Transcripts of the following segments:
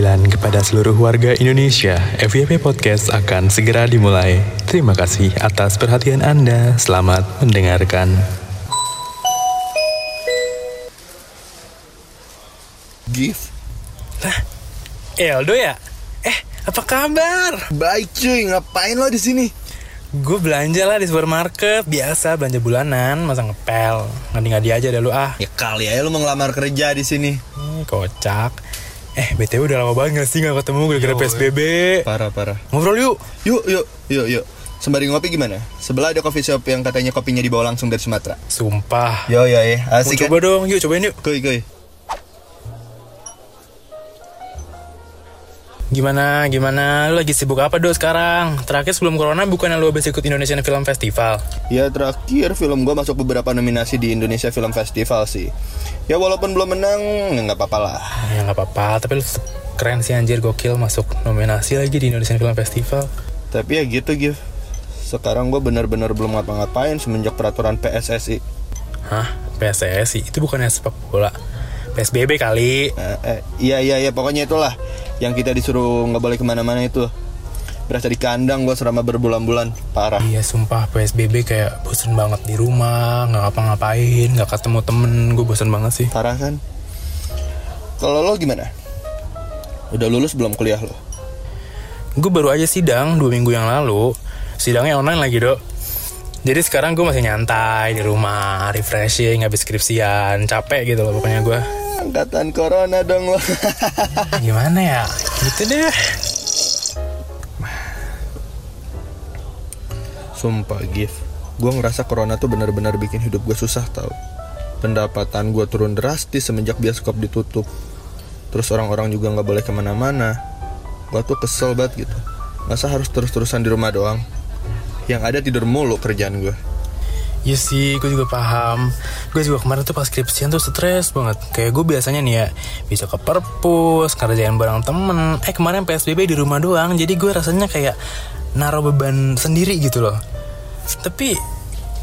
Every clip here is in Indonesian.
panggilan kepada seluruh warga Indonesia. FYP Podcast akan segera dimulai. Terima kasih atas perhatian Anda. Selamat mendengarkan. Gift Eldo ya? Eh, apa kabar? Baik cuy, ngapain lo di sini? Gue belanja lah di supermarket Biasa belanja bulanan Masa ngepel Ngadi-ngadi aja deh lu ah Ya kali ya lo mau ngelamar kerja di sini. Hmm, Kocak Eh, BTW udah lama banget sih gak ketemu gara-gara PSBB Parah parah. Ngobrol yuk Yuk yuk yuk yuk. Sembari ngopi gimana? Sebelah ada coffee shop yang katanya kopinya dibawa langsung dari Sumatera. Sumpah Yo yo ya, Mau asik coba kan? dong, yuk cobain yuk Kuy kuy. Gimana, gimana? Lu lagi sibuk apa do sekarang? Terakhir sebelum corona bukannya lu habis ikut Indonesian Film Festival? Ya terakhir film gua masuk beberapa nominasi di Indonesia Film Festival sih. Ya walaupun belum menang, ya nggak apa-apa lah. Ya nggak apa-apa, tapi lu keren sih anjir gokil masuk nominasi lagi di Indonesian Film Festival Tapi ya gitu Gif. Sekarang gua bener-bener belum ngapa-ngapain semenjak peraturan PSSI. Hah? PSSI? Itu bukannya sepak bola PSBB kali Eh, eh, iya iya iya pokoknya itulah yang kita disuruh nggak boleh ke mana-mana itu. Berasa di kandang gua selama berbulan-bulan. Parah. Iya sumpah. PSBB kayak bosen banget di rumah nggak ngapa-ngapain nggak ketemu temen. Gue bosen banget sih. Parah kan? Kalau lo gimana? Udah lulus belum kuliah lo? Gue baru aja sidang dua minggu yang lalu. Sidangnya online lagi dok. Jadi sekarang gue masih nyantai di rumah refreshing habis skripsian. Capek gitu loh pokoknya gue angkatan corona dong lo gimana ya? Gitu deh. Sumpah Gif. Gue ngerasa corona tuh benar-benar bikin hidup gue susah tau. Pendapatan gue turun drastis semenjak bioskop ditutup. Terus orang-orang juga nggak boleh ke mana-mana. Gue tuh kesel banget gitu. Masa harus terus-terusan di rumah doang? Yang ada tidur mulu kerjaan gue Iya sih, gue juga paham. Gue juga kemarin tuh pas skripsian tuh stres banget. Kayak gue biasanya nih ya, bisa ke perpus, kerjain bareng temen. Eh kemarin PSBB di rumah doang, jadi gue rasanya kayak naruh beban sendiri gitu loh. Tapi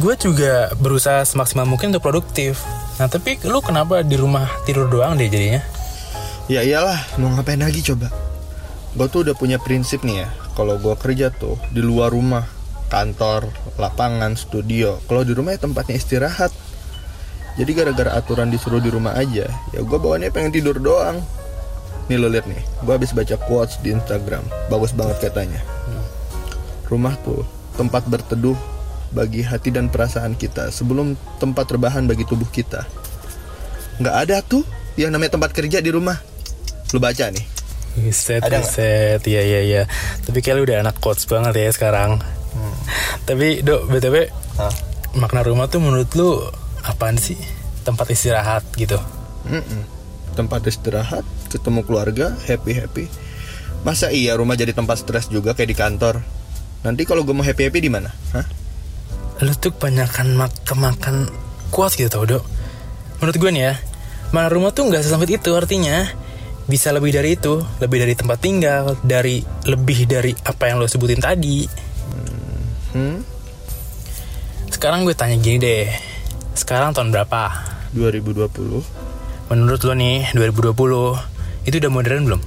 gue juga berusaha semaksimal mungkin untuk produktif. Nah tapi lu kenapa di rumah tidur doang deh jadinya? Ya iyalah, mau ngapain lagi coba? Gue tuh udah punya prinsip nih ya, kalau gue kerja tuh di luar rumah, kantor, lapangan, studio. Kalau di rumah ya tempatnya istirahat. Jadi gara-gara aturan disuruh di rumah aja, ya gue bawaannya pengen tidur doang. Nih lo liat nih, gue habis baca quotes di Instagram, bagus banget katanya. Rumah tuh tempat berteduh bagi hati dan perasaan kita sebelum tempat rebahan bagi tubuh kita. Nggak ada tuh yang namanya tempat kerja di rumah. Lu baca nih. Set, Ada set, iya iya iya. Tapi kayak lu udah anak coach banget ya sekarang. Tapi dok, btw, Hah? makna rumah tuh menurut lu apaan sih? Tempat istirahat gitu. Mm-mm. Tempat istirahat, ketemu keluarga, happy-happy. Masa iya rumah jadi tempat stres juga kayak di kantor? Nanti kalau gue mau happy-happy di mana? Hah? Lu tuh kebanyakan mak kemakan kuat gitu tau dok. Menurut gue nih ya, makna rumah tuh nggak sesempit itu artinya. Bisa lebih dari itu, lebih dari tempat tinggal, dari lebih dari apa yang lo sebutin tadi. Hmm? Sekarang gue tanya gini deh, sekarang tahun berapa? 2020? Menurut lo nih, 2020, itu udah modern belum?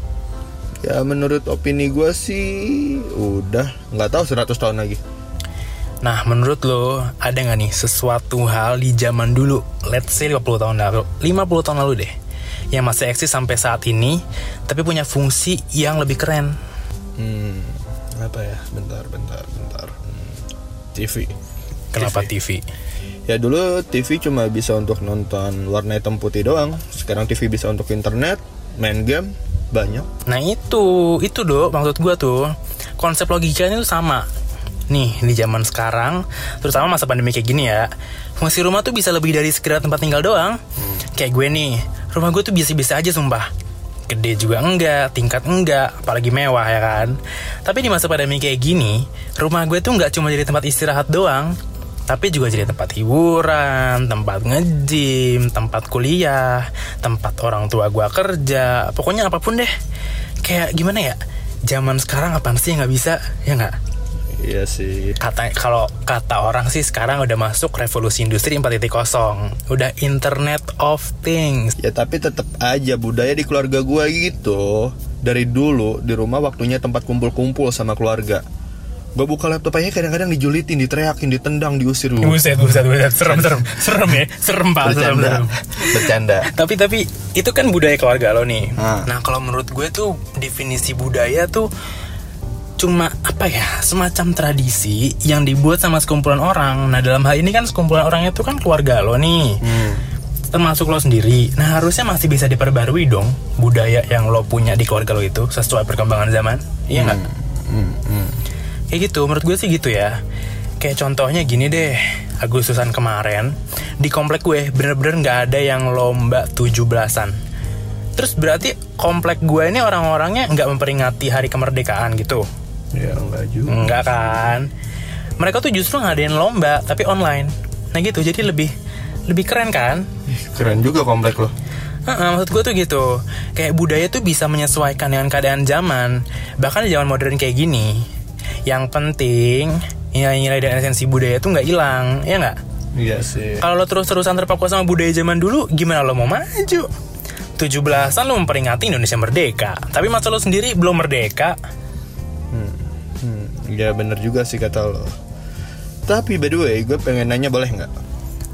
Ya menurut opini gue sih udah nggak tahu 100 tahun lagi. Nah, menurut lo, ada nggak nih sesuatu hal di zaman dulu, let's say 50 tahun lalu, 50 tahun lalu deh, yang masih eksis sampai saat ini, tapi punya fungsi yang lebih keren? Hmm, apa ya? Bentar, bentar, bentar. Hmm, TV. Kenapa TV. TV? Ya dulu TV cuma bisa untuk nonton warna hitam putih doang. Sekarang TV bisa untuk internet, main game, banyak. Nah itu, itu dong maksud gua tuh, konsep logikanya tuh sama. Nih, di zaman sekarang, terutama masa pandemi kayak gini ya, fungsi rumah tuh bisa lebih dari sekedar tempat tinggal doang. Kayak gue nih, rumah gue tuh biasa-biasa aja sumpah. Gede juga enggak, tingkat enggak, apalagi mewah ya kan. Tapi di masa pandemi kayak gini, rumah gue tuh nggak cuma jadi tempat istirahat doang, tapi juga jadi tempat hiburan, tempat ngejim, tempat kuliah, tempat orang tua gua kerja, pokoknya apa pun deh. Kayak gimana ya? Zaman sekarang apaan sih nggak bisa, ya nggak? Iya sih. Kata kalau kata orang sih sekarang udah masuk revolusi industri 4.0, udah Internet of Things. Ya tapi tetap aja budaya di keluarga gua gitu. Dari dulu di rumah waktunya tempat kumpul-kumpul sama keluarga. Gue buka laptop aja kadang-kadang dijulitin, diteriakin, ditendang, diusir lu. Buset, buset, buset, serem, serem, serem ya, serem pak, Bercanda, serem. bercanda. Tapi tapi itu kan budaya keluarga lo nih. Ah. Nah kalau menurut gue tuh definisi budaya tuh cuma apa ya semacam tradisi yang dibuat sama sekumpulan orang. Nah dalam hal ini kan sekumpulan orangnya tuh kan keluarga lo nih. Hmm. Termasuk lo sendiri. Nah harusnya masih bisa diperbarui dong budaya yang lo punya di keluarga lo itu sesuai perkembangan zaman. Iya nggak? Hmm, hmm. Kayak gitu, menurut gue sih gitu ya. Kayak contohnya gini deh, Agustusan kemarin di komplek gue bener-bener nggak ada yang lomba 17-an. Terus berarti komplek gue ini orang-orangnya nggak memperingati hari kemerdekaan gitu? Ya enggak juga. Enggak kan? Mereka tuh justru ngadain lomba tapi online. Nah gitu, jadi lebih lebih keren kan? Keren juga komplek lo. Heeh, maksud gue tuh gitu Kayak budaya tuh bisa menyesuaikan dengan keadaan zaman Bahkan di zaman modern kayak gini Yang penting Nilai-nilai dan esensi budaya tuh nggak hilang Ya nggak? Iya sih. Kalau lo terus-terusan terpaku sama budaya zaman dulu Gimana lo mau maju? 17-an lo memperingati Indonesia merdeka Tapi masa lo sendiri belum merdeka ya bener juga sih kata lo. Tapi by the way, gue pengen nanya boleh nggak?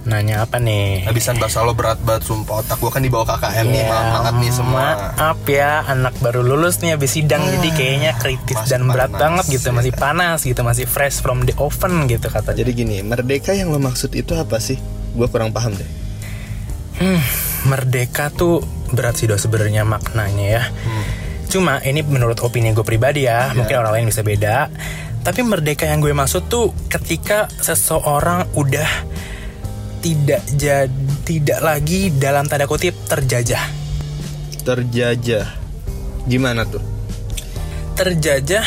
Nanya apa nih? Habisan bahasa lo berat banget sumpah otak gue kan di bawah KKN nih Ya, malam hangat nih semua. Maaf ya, anak baru lulus nih habis sidang jadi kayaknya kritis masih dan berat panas, banget gitu, ya. masih panas gitu, masih fresh from the oven gitu katanya. Jadi gini, merdeka yang lo maksud itu apa sih? Gue kurang paham deh. Hmm, merdeka tuh berat sih do sebenarnya maknanya ya. Cuma ini menurut opini gue pribadi ya, mungkin orang lain bisa beda. Tapi merdeka yang gue maksud tuh ketika seseorang udah tidak jadi tidak lagi dalam tanda kutip terjajah. Terjajah. Gimana tuh? Terjajah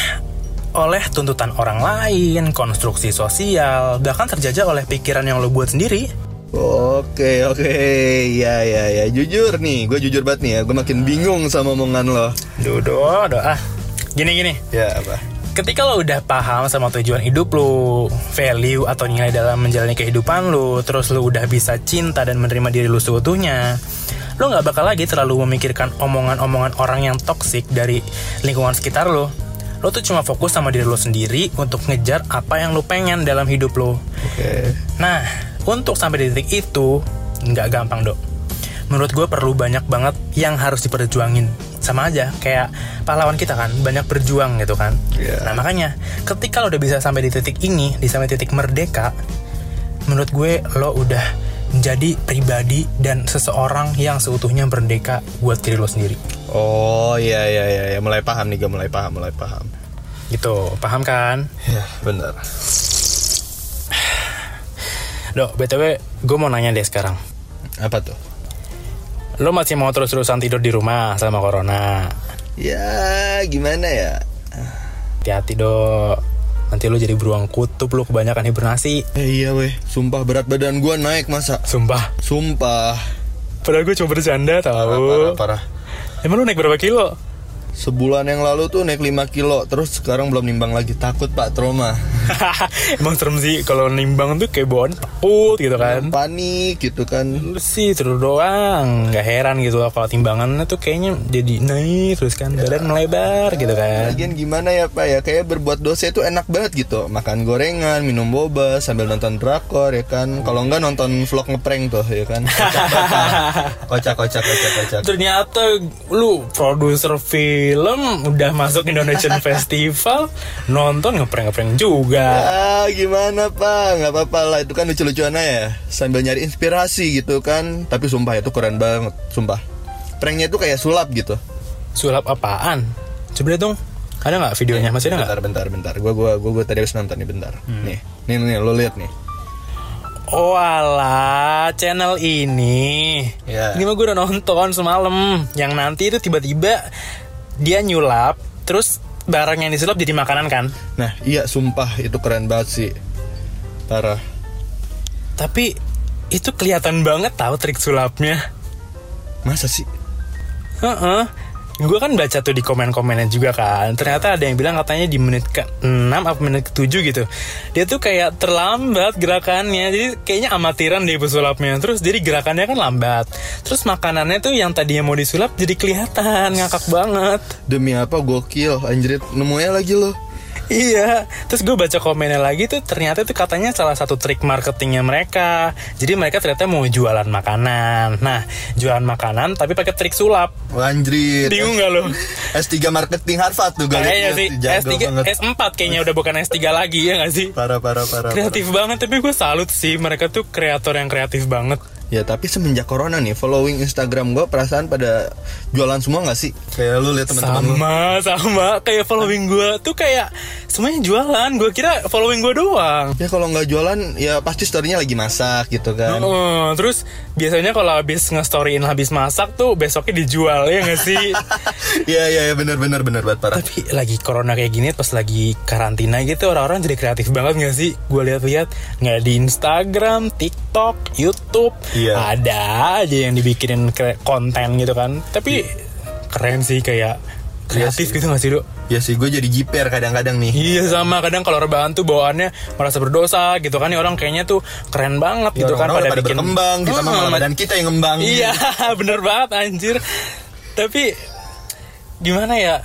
oleh tuntutan orang lain, konstruksi sosial, bahkan terjajah oleh pikiran yang lo buat sendiri. Oke oke. Ya ya ya jujur nih gue jujur banget nih ya. Gue makin bingung sama omongan lo. Dodo, doa. Gini gini, ya apa? Ketika lo udah paham sama tujuan hidup lo, value atau nilai dalam menjalani kehidupan lo, terus lo udah bisa cinta dan menerima diri lo seutuhnya, lo nggak bakal lagi terlalu memikirkan omongan-omongan orang yang toksik dari lingkungan sekitar lo. Lo tuh cuma fokus sama diri lo sendiri untuk ngejar apa yang lo pengen dalam hidup lo. oke. Nah, untuk sampai di titik itu nggak gampang dok. Menurut gue perlu banyak banget yang harus diperjuangin. Sama aja kayak pahlawan kita kan banyak berjuang gitu kan. Iya. Nah makanya ketika lo udah bisa sampai di titik ini, di sampai titik merdeka, menurut gue lo udah menjadi pribadi dan seseorang yang seutuhnya merdeka buat diri lo sendiri. oh ya ya ya ya mulai paham nih gue mulai paham mulai paham Gitu, paham kan? ya benar Dok, btw gue mau nanya deh sekarang. apa tuh? Lo masih mau terus-terusan tidur di rumah sama corona? ya gimana ya? Hati-hati dok. Nanti lo jadi beruang kutub lo kebanyakan hibernasi. Eh, iya weh. Sumpah berat badan gue naik masa? Sumpah? Sumpah. Padahal gue cuma bercanda parah parah tau parah. Emang lo naik berapa kilo? Sebulan yang lalu tuh naik 5 kilo Terus sekarang belum nimbang lagi. Takut pak trauma. Emang serem sih kalau nimbang tuh kayak bawaan takut gitu kan. Panik gitu kan. Lu sih terus doang Gak heran gitu loh Kalau timbangannya tuh kayaknya jadi naik Terus kan badan melebar gitu kan. Lagian gimana ya pak ya? Kayak berbuat dosa itu enak banget gitu. Makan gorengan, minum boba Sambil nonton drakor ya kan. Kalau enggak nonton vlog ngeprank tuh ya kan. Kocak kocak kocak kocak Ternyata lu produser film udah masuk Indonesian Festival nonton ngeprank-ngeprank juga. Ah gimana pak nggak apa-apa lah itu kan lucu-lucuan aja Sambil nyari inspirasi gitu kan Tapi sumpah itu keren banget Sumpah Pranknya itu kayak sulap gitu Sulap apaan? Coba dong. Ada nggak videonya? Masih ada nggak? Bentar bentar bentar Gue gua, gua, gua tadi habis nonton nih bentar Nih Nih nih lo lihat nih Oh alah, channel ini. Ya. Ini mah gue udah nonton semalam. Yang nanti itu tiba-tiba dia nyulap, terus barang yang disulap jadi makanan kan? Nah iya sumpah itu keren banget sih Parah Tapi itu kelihatan banget tahu trik sulapnya. Masa sih? Heeh. Gue kan baca tuh di komen-komennya juga kan. Ternyata ada yang bilang katanya di menit ke 6 apa menit ke 7 gitu. Dia tuh kayak terlambat gerakannya. Jadi kayaknya amatiran deh pesulapnya terus jadi gerakannya kan lambat. Terus makanannya tuh yang tadinya mau disulap jadi kelihatan ngakak banget. Demi apa gokil anjrit. Nemunya lagi lo Iya, terus gue baca komennya lagi tuh ternyata itu katanya salah satu trik marketingnya mereka. Jadi mereka ternyata mau jualan makanan. Nah, jualan makanan tapi pakai trik sulap. Anjrit Bingung gak lo? S3 marketing Harvard tuh Kayaknya sih Jago S3, banget S4 kayaknya udah bukan S3 lagi ya gak sih? Parah parah parah Kreatif banget tapi gue salut sih mereka tuh kreator yang kreatif banget. Ya tapi semenjak corona nih Following Instagram gue perasaan pada Jualan semua gak sih? Kayak lu lihat teman-teman lu Sama sama kayak following gue tuh kayak semuanya jualan. Gue kira following gue doang. Ya kalau nggak jualan Ya pasti storynya lagi masak gitu kan Oh, terus biasanya kalau habis nge-storyin habis masak tuh besoknya dijual ya gak sih? Iya iya ya, bener bener bener banget parah Tapi lagi corona kayak gini pas lagi karantina gitu orang-orang jadi kreatif banget gak sih? Gue lihat-lihat nggak di Instagram, TikTok, YouTube Iya. ada aja yang dibikinin konten gitu kan. Tapi keren sih kayak kreatif gitu gak sih dok? Ya sih gue jadi jiper kadang-kadang nih. Iya sama. Kadang kalau rebahan tuh bawaannya merasa berdosa gitu kan. Nih orang kayaknya tuh keren banget Ya, gitu kan orang-orang udah pada berkembang Kita mah Hmm, malah badan kita yang ngembang. Iya bener banget anjir. Tapi gimana ya?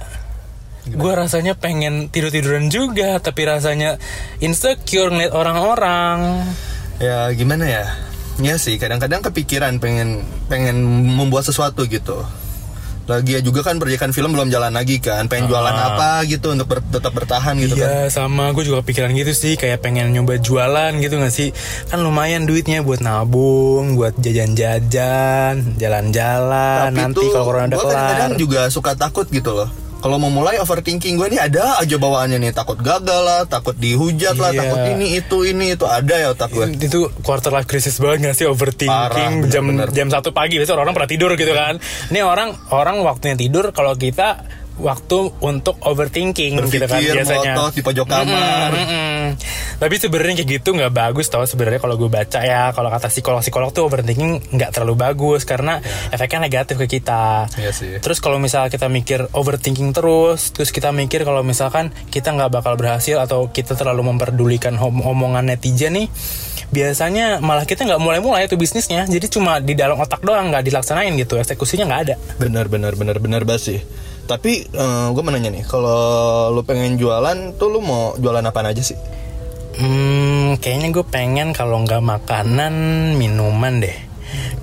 Gue rasanya pengen tidur-tiduran juga Tapi rasanya insecure ngeliat orang-orang. Ya gimana ya Ya sih kadang-kadang kepikiran pengen pengen membuat sesuatu gitu. Lagi ya juga kan proyekan film belum jalan lagi kan pengen jualan apa gitu untuk ber- tetap bertahan gitu kan. Ah. Iya sama gue juga pikiran gitu sih Kayak pengen nyoba jualan gitu gak sih? Kan lumayan duitnya buat nabung Buat jajan-jajan Jalan-jalan Nanti kalau corona udah kelar kadang-kadang juga suka takut gitu loh kalau mau mulai overthinking gue nih ada aja bawaannya nih. Takut gagal lah takut dihujat lah Iya. takut ini itu ini itu. Ada ya otak gue itu quarter life crisis banget gak sih overthinking? Parah, bener, jam bener. jam satu pagi biasanya orang pernah tidur gitu kan. Ini orang orang waktunya tidur kalau kita waktu untuk overthinking gitu kan Berpikir, biasanya di pojok kamar. Mm-mm. tapi sebenarnya kayak gitu nggak bagus tau sebenarnya kalau gue baca ya kalau kata psikolog psikolog tuh overthinking nggak terlalu bagus karena efeknya negatif ke kita Iya sih. Terus kalau misalnya kita mikir overthinking terus, terus kita mikir kalau misalkan kita nggak bakal berhasil atau kita terlalu memperdulikan hom- omongan netizen nih, biasanya malah kita nggak mulai-mulai itu bisnisnya. Jadi cuma di dalam otak doang nggak dilaksanain gitu, eksekusinya nggak ada. benar benar benar benar banget tapi gue mau nanya nih kalau lu pengen jualan tuh lu mau jualan apa aja sih Hmm, kayaknya gue pengen kalau nggak makanan, minuman deh.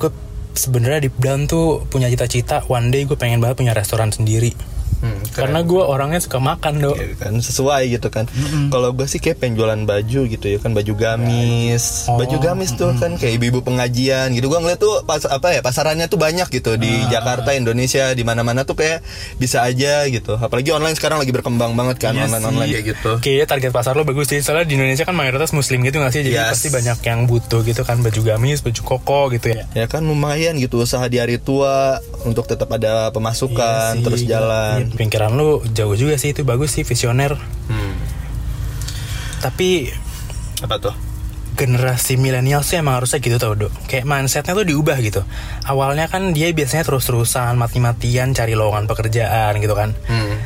Gue sebenarnya di dalam tuh punya cita-cita one day gue pengen banget punya restoran sendiri. Hmm, Karena gue orangnya suka makan dong. Ya kan sesuai gitu kan. Kalau gue sih kayak pengen jualan baju gitu ya kan baju gamis. Oh, Baju gamis tuh kan kayak ibu-ibu pengajian gitu. Gua ngeliat tuh pas apa ya pasarannya tuh banyak gitu di Ah. Jakarta, Indonesia, di mana-mana tuh kayak bisa aja gitu. Apalagi online sekarang lagi berkembang banget kan Iya online online kayak gitu. Kayaknya target pasar lo bagus sih Soalnya di Indonesia kan mayoritas muslim gitu gak sih Jadi Yes. pasti banyak yang butuh gitu kan Baju gamis, baju koko gitu ya Ya kan lumayan gitu usaha di hari tua untuk tetap ada pemasukan Iya sih, terus jalan. Iya, Pikiran lu jauh juga sih Itu bagus sih, visioner Hmm. Tapi Apa tuh? generasi milenial sih emang harusnya gitu tau dok Kayak mindsetnya tuh diubah gitu Awalnya kan dia biasanya terus-terusan Mati-matian cari lowongan pekerjaan gitu kan Hmm.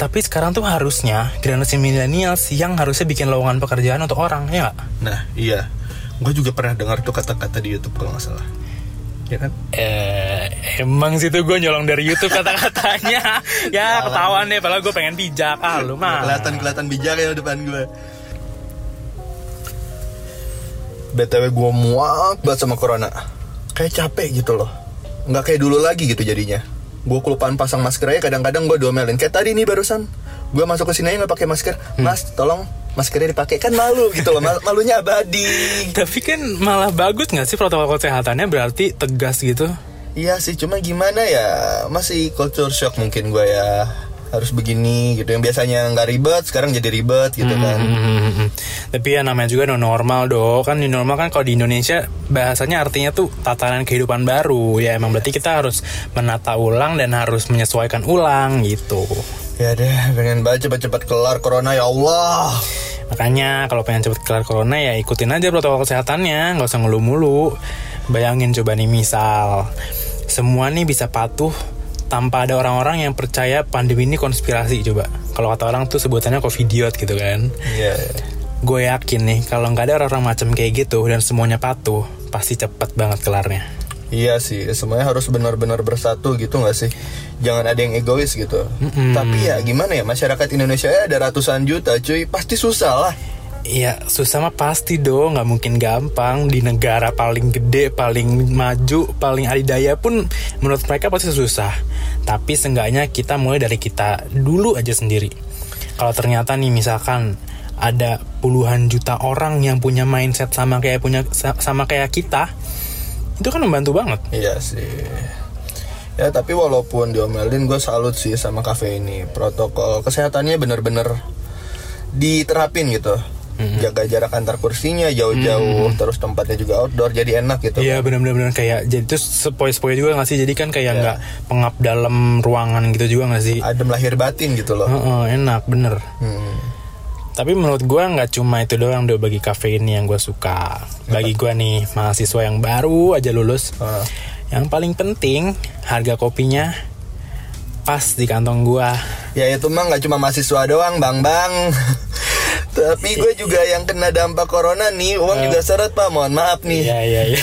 Tapi sekarang tuh harusnya generasi milenial yang harusnya bikin lowongan pekerjaan untuk orang, ya nggak? Nah, iya. Gue juga pernah dengar tuh kata-kata di YouTube kalau nggak salah. Ya kan? Eh, emang sih tuh gue nyolong dari YouTube kata-katanya. ya ketahuan deh, padahal gue pengen bijak. Ah, lu mah. Kelihatan kelihatan bijak ya depan gue. BTW gue muak banget sama corona. Kayak capek gitu loh. Nggak kayak dulu lagi gitu jadinya. Gue kelupaan pasang masker aja kadang-kadang gue domelin. Kayak tadi nih barusan. Gue masuk ke sini aja nggak pakai masker. Mas, tolong maskernya dipakai kan malu gitu loh. Mal- malunya abadi. Tapi kan malah bagus nggak sih protokol kesehatannya berarti tegas gitu? Iya sih, cuma gimana ya masih culture shock mungkin gue ya. Harus begini gitu. Yang biasanya nggak ribet sekarang jadi ribet gitu kan. Hmm, Tapi ya namanya juga no normal dong Kan new normal kan kalau di Indonesia Bahasanya artinya tuh tatanan kehidupan baru. Ya emang berarti kita harus menata ulang Dan harus menyesuaikan ulang gitu. Ya deh pengen banget cepet-cepet kelar corona ya Allah. Makanya kalau pengen cepet kelar corona ya ikutin aja protokol kesehatannya. Nggak usah ngeluh mulu Bayangin coba nih misal Semua nih bisa patuh tanpa ada orang-orang yang percaya pandemi ini konspirasi coba. Kalau kata orang tuh sebutannya covidiot gitu kan. Iya. Gue yakin nih kalau nggak ada orang-orang macam kayak gitu dan semuanya patuh, pasti cepet banget kelarnya. Iya sih, semuanya harus benar-benar bersatu gitu nggak sih? Jangan ada yang egois gitu. Tapi ya gimana ya, masyarakat Indonesia ya ada ratusan juta cuy, pasti susah lah. Iya susah mah pasti dong nggak mungkin gampang di negara paling gede paling maju paling adidaya pun menurut mereka pasti susah tapi seenggaknya kita mulai dari kita dulu aja sendiri kalau ternyata nih misalkan ada puluhan juta orang yang punya mindset sama kayak punya sama kayak kita itu kan membantu banget Iya sih. Ya tapi walaupun diomelin gue salut sih sama kafe ini. Protokol kesehatannya bener-bener diterapin gitu. Jaga jarak antar kursinya jauh-jauh, terus tempatnya juga outdoor, jadi enak gitu. Iya benar-benar kayak jadi itu sepoi-sepoi juga nggak sih jadi kan kayak nggak pengap dalam ruangan gitu juga nggak sih Adem lahir batin gitu loh. Heeh, enak bener Hmm. Tapi menurut gua nggak cuma itu doang deh bagi kafe ini yang gue suka. Bagi gua nih mahasiswa yang baru aja lulus, Ah. yang paling penting harga kopinya pas di kantong gua. Ya itu mah nggak cuma mahasiswa doang, bang bang. Tapi gue juga yang kena dampak corona nih, uang juga seret pak. Mohon maaf nih. Iya iya iya.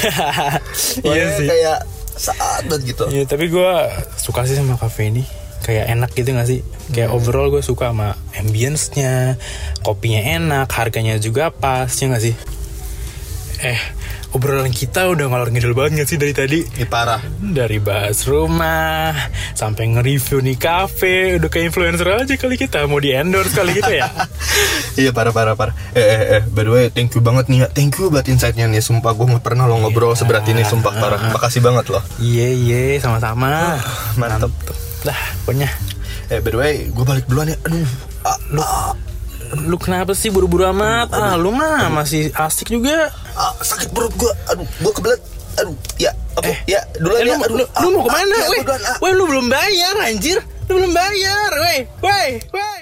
Iya sih. kayak saat gitu. Iya tapi gua suka sih sama kafe ini. Kayak enak gitu gak sih? Kayak overall gue suka sama ambience-nya, kopinya enak, harganya juga pas, ya gak sih? Eh, obrolan kita udah ngalor ngidul banget gak sih dari tadi? Ini parah. Dari bahas rumah sampai nge-review nih cafe, udah kayak influencer aja kali kita mau di endorse kali gitu ya. Iya parah parah parah. Eh eh eh. By the way, thank you banget nih ya. Thank you buat insightnya nih. Sumpah gue nggak pernah lo ngobrol seberat ini. Sumpah parah. Makasih banget loh. Iya iya sama-sama. Mantep. Lah pokoknya Eh by the way, gue balik duluan ya. Aduh. Ah, lu lu kenapa sih buru-buru amat? Ah lu mah masih asik juga. ah, sakit perut gue. Aduh, gue kebelet. Aduh, ya. Oke, ya. Duluan Eh, ya. lu, Aduh, lu, ah, lu mau ke mana? ah, ya, Weh, gua duluan, ah. weh, lu belum bayar anjir. Lu belum bayar, weh, weh, weh.